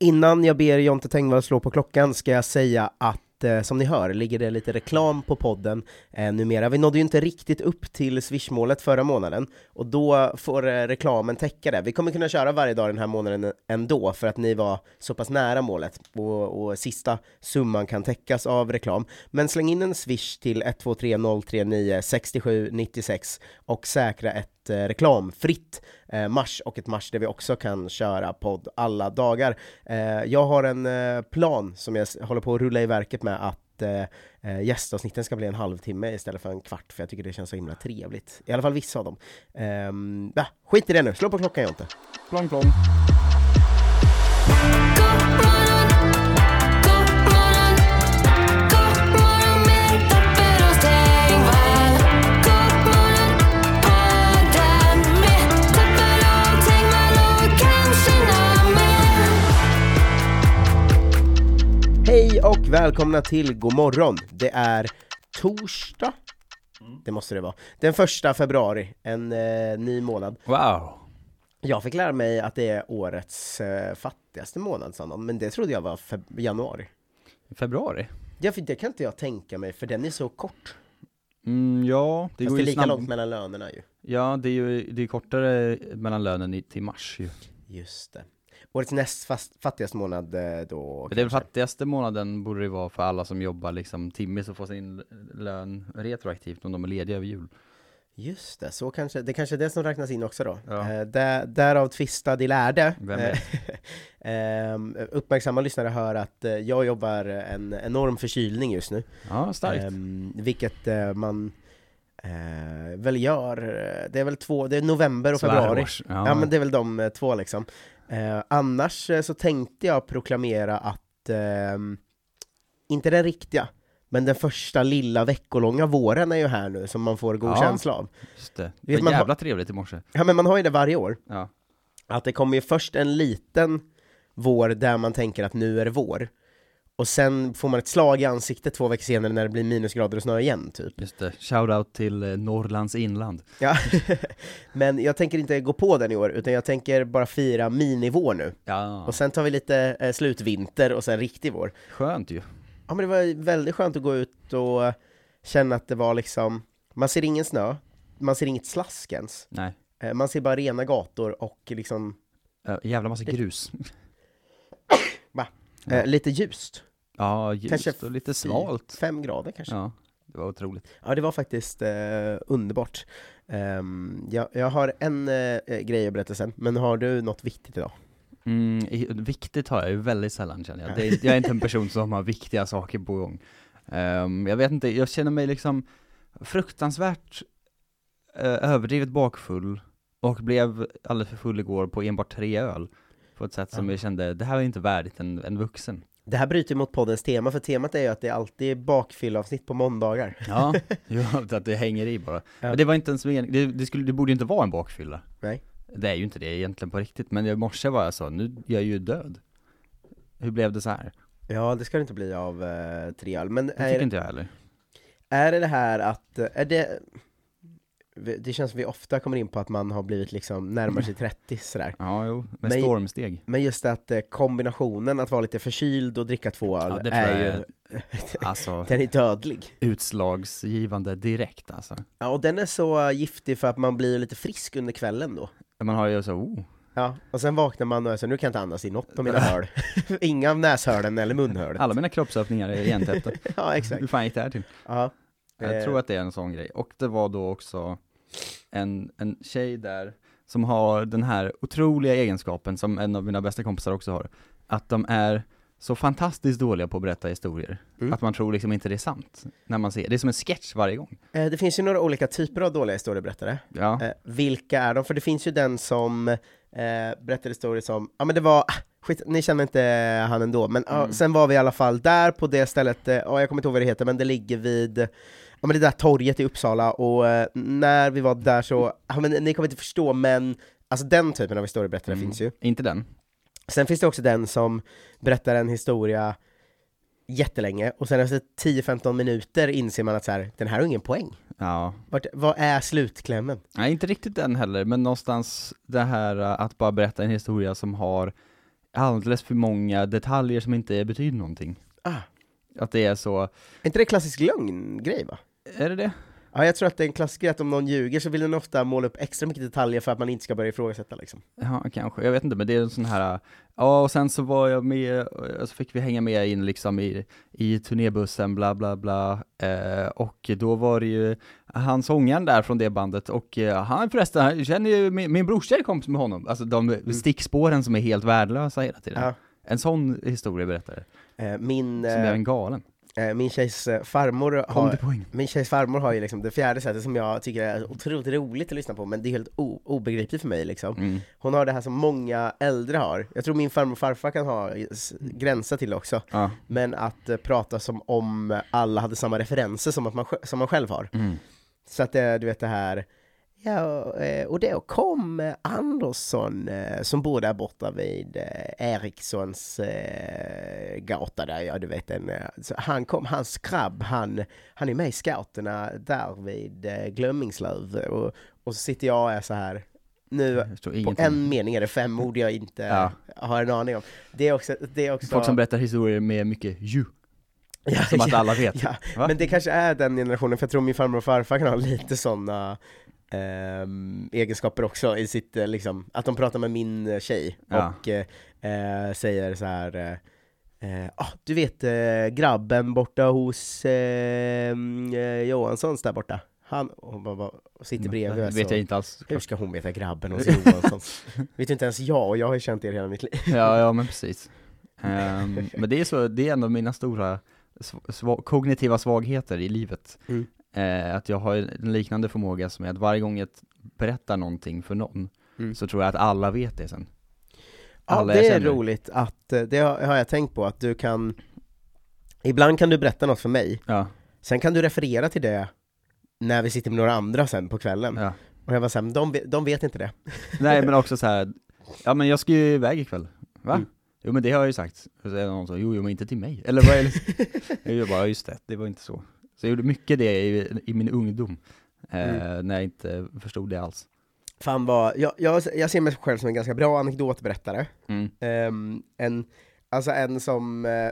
Innan jag ber Jonte Tengvall slå på klockan ska jag säga att eh, som ni hör ligger det lite reklam på podden eh, numera. Vi nådde ju inte riktigt upp till swishmålet förra månaden och då får eh, reklamen täcka det. Vi kommer kunna köra varje dag den här månaden ändå för att ni var så pass nära målet och, och sista summan kan täckas av reklam. Men släng in en swish till 123 039 67 96 och säkra ett Eh, reklamfritt eh, mars och ett mars där vi också kan köra podd alla dagar. Eh, jag har en plan som jag håller på att rulla i verket med att eh, gästavsnitten ska bli en halvtimme istället för en kvart, för jag tycker det känns så himla trevligt. I alla fall vissa av dem. Ehm, skit i det nu, slå på klockan Jonte. Plong plong. Och välkomna till God morgon. Det är torsdag, det måste det vara, den första februari, en eh, ny månad. Wow. Jag fick lära mig att det är årets eh, fattigaste månad, sa någon, men det trodde jag var feb- januari. Februari? Ja, för det kan inte jag tänka mig, för den är så kort. Mm, ja, det Fast går det är ju lika långt mellan lönerna ju. Ja, det är ju det är kortare mellan lönen i, till mars ju. Just det. Årets näst fast, fattigaste månad eh, då Den fattigaste månaden borde det vara för alla som jobbar liksom timmis och får sin lön retroaktivt om de är lediga över jul. Just det, så kanske, det kanske är det som räknas in också då. Ja. Eh, där, därav tvista de lärde. Vet? Ehm, uppmärksamma lyssnare hör att eh, jag jobbar en enorm förkylning just nu. Ja, starkt. Ehm, vilket eh, man eh, väl gör, eh, det är väl två, det är november och februari. Svärårs. Ja. men det är väl de eh, två liksom. Eh, annars eh, så tänkte jag proklamera att, ehm, inte den riktiga, men den första lilla veckolånga våren är ju här nu som man får god Ja. känsla av. Just det. Det var man jävla trevligt i morse. Ja men man har ju det varje år, Ja. att det kommer ju först en liten vår där man tänker att nu är det vår, och sen får man ett slag i ansiktet två veckor senare när det blir minusgrader och snö igen typ. Just det. Shoutout till eh, Norrlands inland. Ja. men jag tänker inte gå på den i år, utan jag tänker bara fira minivår nu. Ja, Och sen tar vi lite eh, slutvinter och sen riktig vår. skönt ju. Ja men det var väldigt skönt att gå ut och känna att det var liksom, man ser ingen snö, man ser inget slask ens. Nej. Eh, Man ser bara rena gator och liksom, Uh, jävla massa grus. Ja. eh, lite ljust. Ja, ljust Kanske och lite svalt. Fem grader kanske. Ja, Ja, det var otroligt. det var faktiskt eh, underbart. Ehm, jag, jag har en eh, grej att berätta sen, men har du något viktigt idag? Mm, viktigt har jag ju väldigt sällan känner jag. Det jag är inte en person som har viktiga saker på gång. Ehm, jag vet inte, jag känner mig liksom fruktansvärt eh, överdrivet bakfull och blev alldeles för full igår på enbart tre öl. På ett sätt som Ja. jag kände, det här är inte värdigt en, en vuxen. Det här bryter mot poddens tema, för temat är ju att det alltid är bakfyllavsnitt på måndagar. Ja, jo, att det hänger i bara. Ja. Men det var inte ens meningen, det, det, skulle, det borde ju inte vara en bakfylla. Nej. Det är ju inte det egentligen på riktigt, men i morse var jag så, nu är jag ju död. Hur blev det så här? Ja, det ska det inte bli av eh, tre öl, men Det tycker är, inte jag heller. är det det här att, är det det känns som vi ofta kommer in på att man har blivit liksom närmar sig 30 sådär. Ja, jo, med Men- stormsteg. Men just att eh, kombinationen att vara lite förkyld och dricka två öl Ja, det är ju, Alltså, den är dödlig. utslagsgivande direkt alltså. Ja, och den är så giftig för att man blir lite frisk under kvällen då. Man har ju så, oh, Ja, och sen vaknar man och så nu kan jag inte andas i något av mina hörn. Inga av näshörnen eller munhörnet. alla mina kroppsöppningar är igentäppta. Ja, exakt. Hur fan gick det här till? Ja. Jag Eh, tror att det är en sån grej. Och det var då också en, en tjej där som har den här otroliga egenskapen som en av mina bästa kompisar också har. Att de är så fantastiskt dåliga på att berätta historier. Mm. Att man tror liksom inte det är sant. När man ser, det är som en sketch varje gång. eh, Det finns ju några olika typer av dåliga historieberättare. Ja, Eh, vilka är de? För det finns ju den som eh, berättar historier som, ja men det var, ah, skit, ni känner inte han ändå, men Mm. sen var vi i alla fall där på det stället, ja jag kommer inte ihåg vad det heter, men det ligger vid Ja men det där torget i Uppsala, och eh, när vi var där så, ja men ni kommer inte förstå, men alltså den typen av historieberättare Mm. finns ju. inte den. Sen finns det också den som berättar en historia jättelänge, och sen efter 10-15 minuter inser man att så här, den här har ingen poäng. Ja, Vart, vad är slutklämmen? nej inte riktigt den heller, men någonstans det här äh, att bara berätta en historia som har alldeles för många detaljer som inte betyder någonting. Ah. Att det är så, Är inte det klassisk lögngrej va? är det det? Ja, jag tror att det är en klassisk grej att om någon ljuger så vill den ofta måla upp extra mycket detaljer för att man inte ska börja ifrågasätta liksom. Ja, kanske. Jag vet inte, men det är en sån här, ja och sen så var jag med, så fick vi hänga med in liksom i, i turnébussen, bla bla bla, eh, och då var det ju han sångaren där från det bandet, och eh, han förresten, han känner ju, min, min brorsa är kompis med honom, alltså de stickspåren som är helt värdelösa hela tiden. Ja. En sån historia berättare, Eh, min, som är eh, en galen. eh, min tjejs eh, farmor har, min tjejs farmor har ju liksom det fjärde sättet som jag tycker är otroligt roligt att lyssna på, men det är helt obegripligt för mig liksom. Mm. Hon har det här som många äldre har, jag tror min farmor och farfar kan ha gränser till också, Ja. men att eh, prata som om alla hade samma referenser som, att man, som man själv har. Mm. Så att det, du vet det här, ja, eh, och då kom Andersson eh, som bor där borta vid eh, Erikssons gata där, ja du vet den, han kom, hans grabb, han, han är med i scouterna där vid Glömmingslöv och, och så sitter jag och är så här nu, på ingenting. en mening är det fem ord jag inte Ja. har en aning om. Det är också, det är också Folk som berättar historier med mycket ju, Ja, som att ja, alla vet. Ja, men det kanske är den generationen, för jag tror min farmor och farfar kan ha lite sådana ehm, egenskaper också i sitt, eh, liksom, att de pratar med min eh, tjej Ja. och eh, eh, säger så här eh, eh, ah, du vet eh, grabben borta hos eh, mm, eh, Johanssons där borta, han och bara, bara, sitter bredvid Det vet så, jag inte alls. Hur ska hon veta grabben hos Johanssons? vet inte ens jag, och jag har ju känt er hela mitt liv Ja, ja men precis. Ehm, men det är så, det är en av mina stora sv- sva- kognitiva svagheter i livet. Mm. Eh, att jag har en liknande förmåga som är att varje gång jag berättar någonting för någon, Mm. så tror jag att alla vet det sen. Ja, Alla jag det är roligt att, eh, det har jag tänkt på, att du kan Ibland kan du berätta något för mig, Ja, sen kan du referera till det när vi sitter med några andra sen på kvällen. ja. Och jag var såhär, de, de vet inte det. Nej men också så här. ja men jag ska ju iväg ikväll. Va? Mm. Jo men det har jag ju sagt. Och så är det någon som, jo, jo men inte till mig. Eller vad är det? jag bara, just det, det var inte så. Så jag gjorde mycket det i, i min ungdom. Eh, Mm. När jag inte förstod det alls. Fan vad, jag, jag, jag ser mig själv som en ganska bra anekdotberättare. Mm. Ehm, en, alltså en som, eh,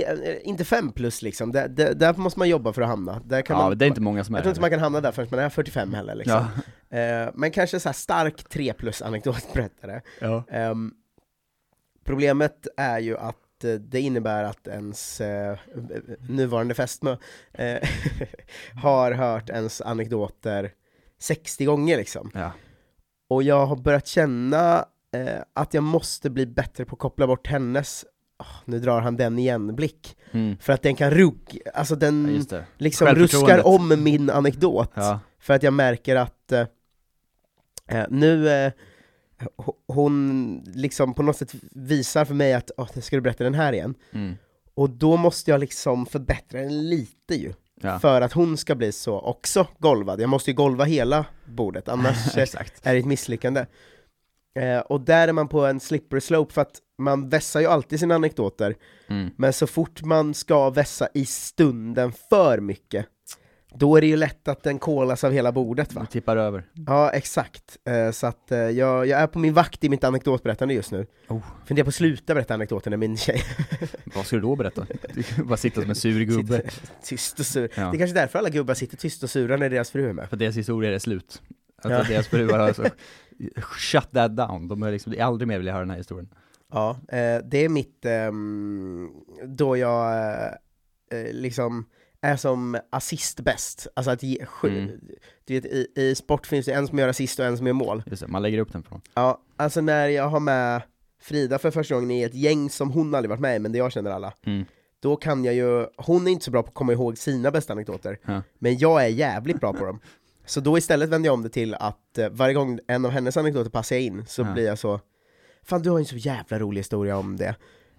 eh, inte fem plus liksom, där, där, där måste man jobba för att hamna. Där kan Ja, man, det är inte många som är jag tror inte man kan hamna där förrän man är 45 heller liksom. Ja. Eh, men kanske så här stark 3 plus anekdotberättare. Ja. Ehm, problemet är ju att eh, det innebär att ens eh, nuvarande fästmö eh, har hört ens anekdoter 60 gånger liksom. ja. Och jag har börjat känna eh, att jag måste bli bättre på att koppla bort hennes "Åh, nu drar han den igen-blick. Mm. För att den kan rugg, alltså ja, den det. liksom ruskar om min anekdot. Ja. För att jag märker att eh, eh, nu hon liksom på något sätt visar för mig att oh, ska du berätta den här igen? Mm. Och då måste jag liksom förbättra den lite ju, Ja. för att hon ska bli så också golvad. Jag måste ju golva hela bordet, annars är det ett misslyckande. Eh, och där är man på en slippery slope, för att man vässar ju alltid sina anekdoter, Mm. men så fort man ska vässa i stunden för mycket, då är det ju lätt att den kolas av hela bordet va? Det tippar över. Ja, exakt. Eh, så att eh, jag, jag är på min vakt i mitt anekdotberättande just nu. Oh. Funderar på att sluta berätta anekdoter när min tjej Vad ska du då berätta? Du bara sitta som en sur gubbe. tyst och sur. Ja. Det är kanske därför alla gubbar sitter tyst och sura när deras fru är med. För deras historier är slut. Alltså Ja. deras fruar har så, shut that down. De är liksom, aldrig mer vill jag höra den här historien. Ja, eh, det är mitt, ehm, då jag liksom är som assist bäst. Alltså att ge, sju, Mm. du vet, i, i sport finns det en som gör assist och en som gör mål. Just det, man lägger upp den från. Ja, alltså när jag har med Frida för första gången i ett gäng som hon aldrig varit med i, men det jag känner alla, Mm. då kan jag ju, hon är inte så bra på att komma ihåg sina bästa anekdoter, Ja. men jag är jävligt bra på dem. Så då istället vänder jag om det till att eh, varje gång en av hennes anekdoter passar in, så Ja. blir jag så Fan du har ju en så jävla rolig historia om det.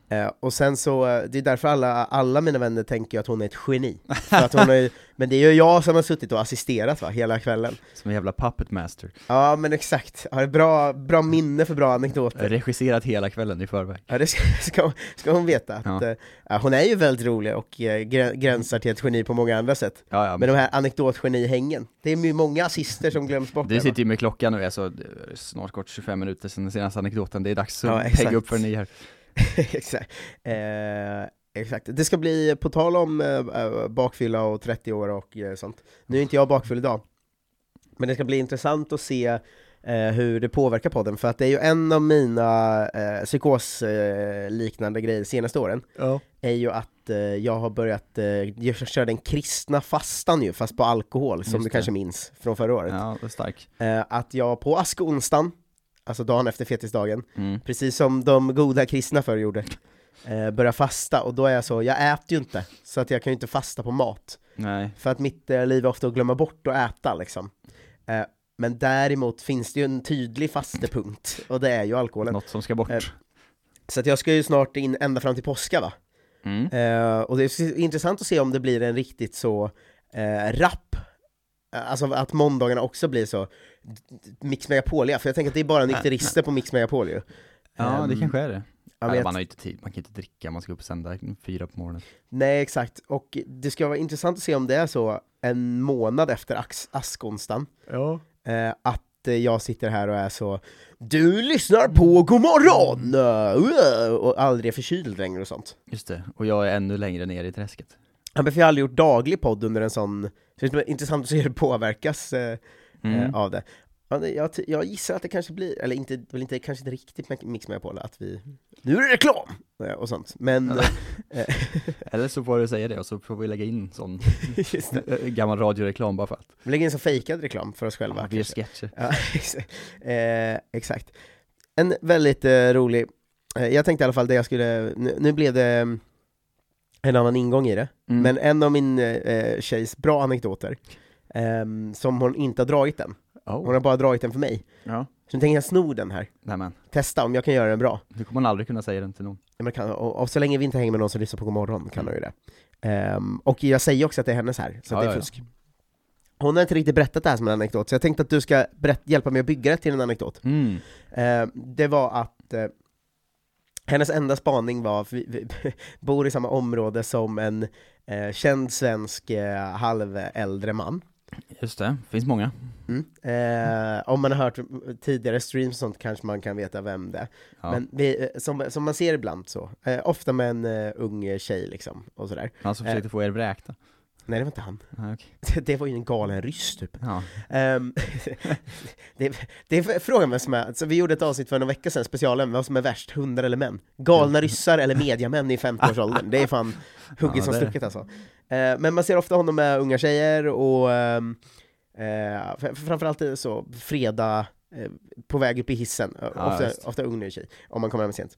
Eh, och sen så, eh, det är därför alla, alla mina vänner tänker att hon är ett geni. För att hon är, men det är ju jag som har suttit och assisterat va, hela kvällen. Som en jävla puppet master. Ja men exakt, har bra, bra minne för bra anekdoter. Regisserat hela kvällen i förväg. Ja det ska, ska, ska hon veta, att Ja. eh, hon är ju väldigt rolig och eh, grä- gränsar till ett geni på många andra sätt. Ja, ja. Men de här anekdotgenihängen, det är ju många assister som glöms bort. Du sitter ju med klockan och är så, det är snart gått 25 minuter sedan den senaste anekdoten, det är dags att Ja, pegga upp för en ny här. exakt. Eh, exakt. Det ska bli, på tal om eh, eh bakfylla och 30 år och eh, sånt, nu är inte jag bakfull idag, men det ska bli intressant att se eh, hur det påverkar podden, för att det är ju en av mina eh, psykosliknande grejer de senaste åren, Ja. är ju att eh, jag har börjat eh, köra den kristna fastan ju, fast på alkohol, som du kanske minns från förra året. Ja, det är stark. Eh, att jag på askonsdagen, alltså dagen efter fetisdagen, Mm. precis som de goda kristna förr gjorde, eh, börjar fasta, och då är jag så, jag äter ju inte, så att jag kan ju inte fasta på mat. Nej. För att mitt eh, liv är ofta att glömma bort att äta liksom. Eh, men däremot finns det ju en tydlig fastepunkt, och det är ju alkoholen. Något som ska bort. Eh, Så att jag ska ju snart in ända fram till påska va? Mm. Eh, och det är intressant att se om det blir en riktigt så eh, rapp, Eh, alltså att måndagarna också blir så Mix Megapolia, för jag tänker att det är bara nykterister på Mix Megapol ju. Ja, det Ehm, kanske är det. jag Nej, vet. man har ju inte tid, man kan inte dricka, man ska upp och sända fyra på morgonen. Nej exakt, och det ska vara intressant att se om det är så en månad efter askonsdagen, Ja. eh, att eh, jag sitter här och är så Du lyssnar på Godmorgon! Uh, och aldrig är förkyld längre och sånt. Just det, och jag är ännu längre ner i träsket. Ja, men för jag har aldrig gjort daglig podd under en sån, så det är intressant att se hur det påverkas eh, Mm. eh, av det. Ja, det- jag, jag gissar att det kanske blir, eller inte, väl inte, kanske inte riktigt Mix Megapol, att vi, nu är det reklam! eh, Och sånt, men, eh, Eller så får du säga det och så får vi lägga in sån gammal radioreklam bara för att. Vi lägger in så fejkad reklam för oss själva. Ja, vi gör sketcher. Ja, exakt. Eh, exakt. En väldigt eh, rolig, jag tänkte i alla fall det jag skulle, nu, nu blev det en annan ingång i det, Mm. men en av min eh, tjejs bra anekdoter, ehm, som hon inte har dragit än, hon oh. har bara dragit den för mig, Ja, så nu tänker jag sno den här, nej men, testa om jag kan göra den bra. nu kommer man aldrig kunna säga den till någon. Ja, men kan, och, och så länge vi inte hänger med någon som lyssnar på Godmorgon kan jag ju det. Ehm, och jag säger också att det är hennes här, så Ja, det ja, är ja. fusk. Hon har inte riktigt berättat det här som en anekdot, så jag tänkte att du ska berätt, hjälpa mig att bygga det till en anekdot. Mm. Eh, det var att eh, hennes enda spaning var, för vi, vi bor i samma område som en eh, känd svensk eh, halväldre man. Just det, finns många. Mm. Eh, om man har hört tidigare streams och sånt kanske man kan veta vem det är. Ja. Men vi, eh, som, som man ser ibland så, eh, ofta med en eh, ung tjej liksom, och sådär. Han som försökte få er vräkta. Nej det var inte han, Ja, okej. det, var ju en galen ryss typ. Ja. Ehm, det, det är frågan vem som är, alltså, vi gjorde ett avsnitt för några veckor sedan, specialen, vad som är värst, hundar eller män? Galna ryssar eller mediamän i 50-årsåldern, det är fan hugget Ja, som stucket alltså. Eh, men man ser ofta honom med unga tjejer och ehm, eh, fr- framförallt så, fredag, eh, på väg upp i hissen, Ja, ofta, just. ofta ung ny tjej, om man kommer hem sent.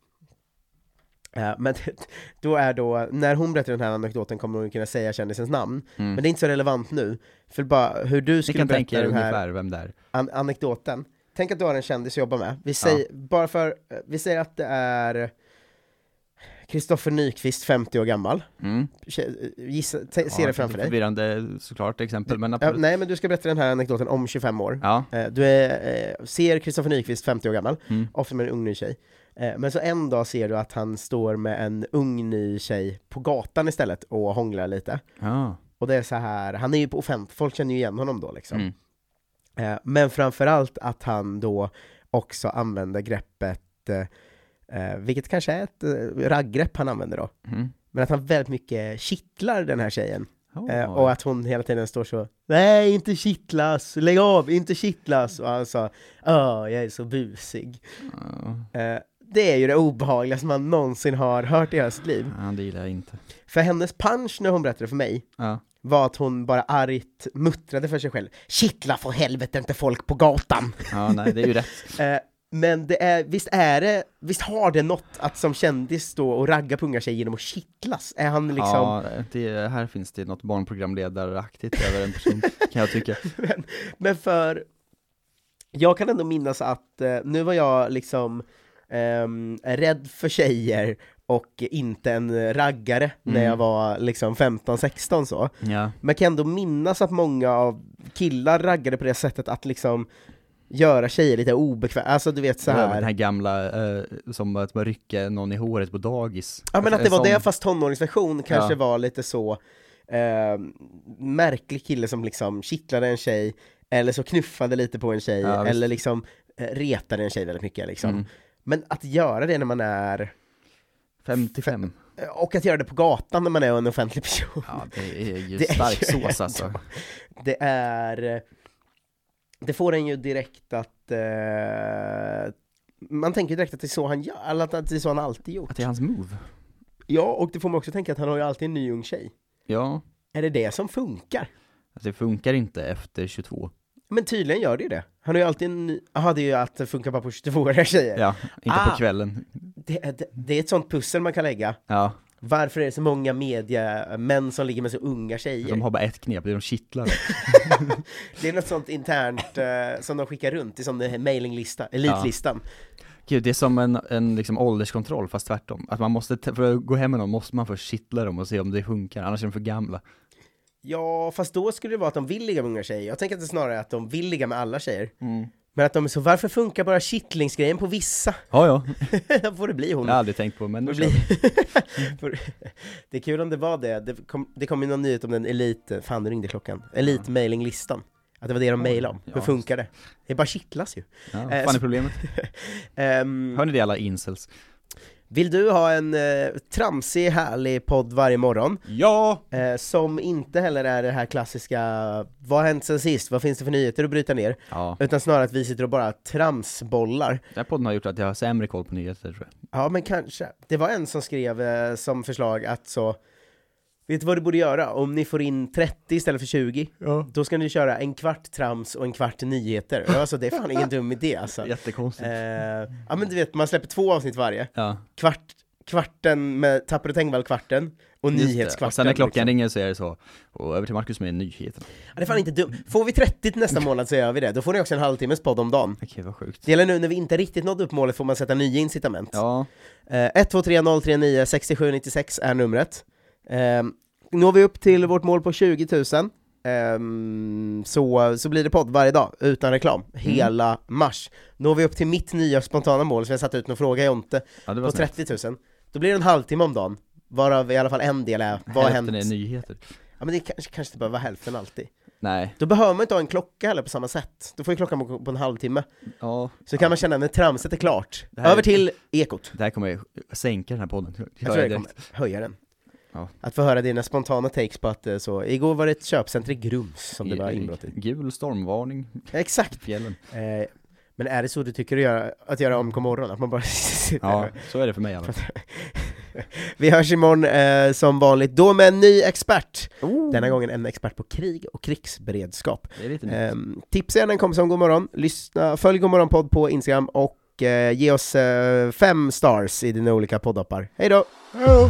Eh, men då är då, när hon berättar den här anekdoten kommer hon kunna säga kändisens namn, Mm. men det är inte så relevant nu, för bara hur du skulle kan berätta tänka er den här an anekdoten. Tänk att du har en kändis att jobba med. Vi säger, bara för, vi säger att det är Kristoffer Nyqvist, 50 år gammal. Mm. Gissa, se, Ja, det framför dig. Förvirrande såklart exempel, men Ja, nej, men du ska berätta den här anekdoten om 25 år. Ja. Eh, Du är, eh, ser Kristoffer Nyqvist, 50 år gammal, Mm. ofta med en ung ny tjej. Eh, Men så en dag ser du att han står med en ung ny tjej på gatan istället och hånglar lite. Ja. Och det är så här, han är ju på offent, folk känner ju igen honom då liksom. Mm. Men framförallt att han då också använder greppet, eh, vilket kanske är ett eh, raggrepp han använder då, Mm. men att han väldigt mycket kittlar den här tjejen. Oh. Eh, och att hon hela tiden står så Nej, inte kittlas, lägg av, inte kittlas! Och han sa Åh, jag är så busig. Ja. Eh, det är ju det obehagligaste man någonsin har hört i hela sitt liv. Ja, det gillar jag inte. För hennes punch när hon berättade för mig Ja. var att hon bara argt muttrade för sig själv Kittla för helvete inte folk på gatan! ja, nej, det är ju rätt. Eh, men det är, visst är det, visst har det något att som kändis stå och ragga på unga tjejer genom att kittlas? Är han liksom, Ja, det, här finns det något barnprogramledaraktigt över en person, kan jag tycka. men, men för, jag kan ändå minnas att, eh, nu var jag liksom ehm, rädd för tjejer och inte en raggare när Mm. jag var liksom 15-16 så. Ja. Men jag kan ändå minnas att många av killar raggade på det sättet att liksom göra tjejer lite obekväma, alltså du vet så Det var Den här. gamla, eh, som att bara rycka någon i håret på dagis. Ja men att det var det sån- fast tonåringsversion kanske Ja. var lite så eh, märklig kille som liksom kittlade en tjej, eller så knuffade lite på en tjej, Ja, eller liksom eh, retade en tjej väldigt mycket liksom. Mm. Men att göra det när man är 55. Och att göra det på gatan när man är en offentlig person. Ja, det är ju Det är stark ju sås alltså. Det är... Det får en ju direkt att... Eh, man tänker direkt att det är så han gör, eller att det är så han alltid gjort. Att det är hans move. Ja, och det får man också tänka att han har ju alltid en ny ung tjej. Ja, Är det det som funkar? att det funkar inte efter 22. Men tydligen gör det ju det. Han har ju alltid en ny... Jaha, det är ju att det funkar bara på 22-åriga tjejer. Ja, inte Ah. på kvällen. Det, det, det är ett sånt pussel man kan lägga. Ja, Varför är det så många mediamän som ligger med så unga tjejer? de har bara ett knep, det är de kittlar. Det är något sånt internt eh, som de skickar runt i sån här mailinglista, elitlistan. Gud, det är som en, en liksom ålderskontroll fast tvärtom. Att man måste, för att gå hem med någon måste man först kittla dem och se om det funkar, annars är de för gamla. Ja, fast då skulle det vara att de vill ligga med unga tjejer. Jag tänker att det snarare är att de vill ligga med alla tjejer. Mm. Men att de är så, varför funkar bara kittlingsgrejen på vissa? Ja, ja. Då får det bli hon. Jag har aldrig tänkt på, men nu. För- det är kul om det var det. Det kom, det kom ju någon nyhet om den elit... Fan, nu ringde klockan. Elit-mailinglistan. Att det var det de mejlade om. Hur Ja. funkar det? Det bara kittlas ju. Ja, Eh, vad fan så- är problemet? Ehm, Hör ni det alla incels? Vill du ha en eh, tramsig, härlig podd varje morgon? Ja! Eh, som inte heller är det här klassiska Vad har hänt sen sist? Vad finns det för nyheter att bryta ner? Ja, Utan snarare att vi sitter och bara tramsbollar den här podden har gjort att jag har sämre koll på nyheter tror jag. Ja men kanske Det var en som skrev eh, som förslag att så Vet du vad du borde göra? Om ni får in 30 istället för 20 Ja. Då ska ni köra en kvart trams och en kvart nyheter Alltså det är fan ingen dum idé alltså Jättekonstigt. eh, Ja men du vet, man släpper två avsnitt varje Ja, Kvart, kvarten med Tapper och Tengvall-kvarten Och just nyhetskvarten Och sen när klockan liksom. ringer så är det så, och över till Marcus med nyheterna. Ja, Det är fan inte dumt. Får vi 30 till nästa månad så gör vi det, då får ni också en halvtimmes podd om dagen. Okej, vad sjukt. Det gäller nu när vi inte riktigt nått upp målet får man sätta nya incitament. Ja, Eh, 123 039 6796 är numret. Eh, når vi upp till vårt mål på 20 000 ehm, så, så blir det podd varje dag, utan reklam, hela mars. Når vi upp till mitt nya spontana mål, som jag satt ut och fråga Jonte, ja på snällt. 30 000, då blir det en halvtimme om dagen, varav i alla fall en del är, vad har hänt? Hälften är nyheter. Ja men det kanske, kanske inte behöver vara hälften alltid. Nej, Då behöver man inte ha en klocka heller på samma sätt, då får ju klockan på, på en halvtimme. ja. Så kan man känna när tramset är klart. Över till Ekot. Det här kommer jag sänka den här podden. Jag Hör tror jag kommer höja den. Ja. Att få höra dina spontana takes på att eh, så, igår var det ett köpcenter i Grums som det var inbrott i. Gul stormvarning Exakt! fjällen. Eh, men är det så du tycker att göra, att göra om på morgonen? Att man bara sitter Ja, där? så är det för mig alla. Vi hörs imorgon eh, som vanligt, då med en ny expert! Oh, Denna gången en expert på krig och krigsberedskap. Eh, tipsa gärna en kompis om Godmorgon, lyssna, följ Godmorgon-podd på Instagram och eh, ge oss eh, fem stars i dina olika poddappar. Hej då! Hej då!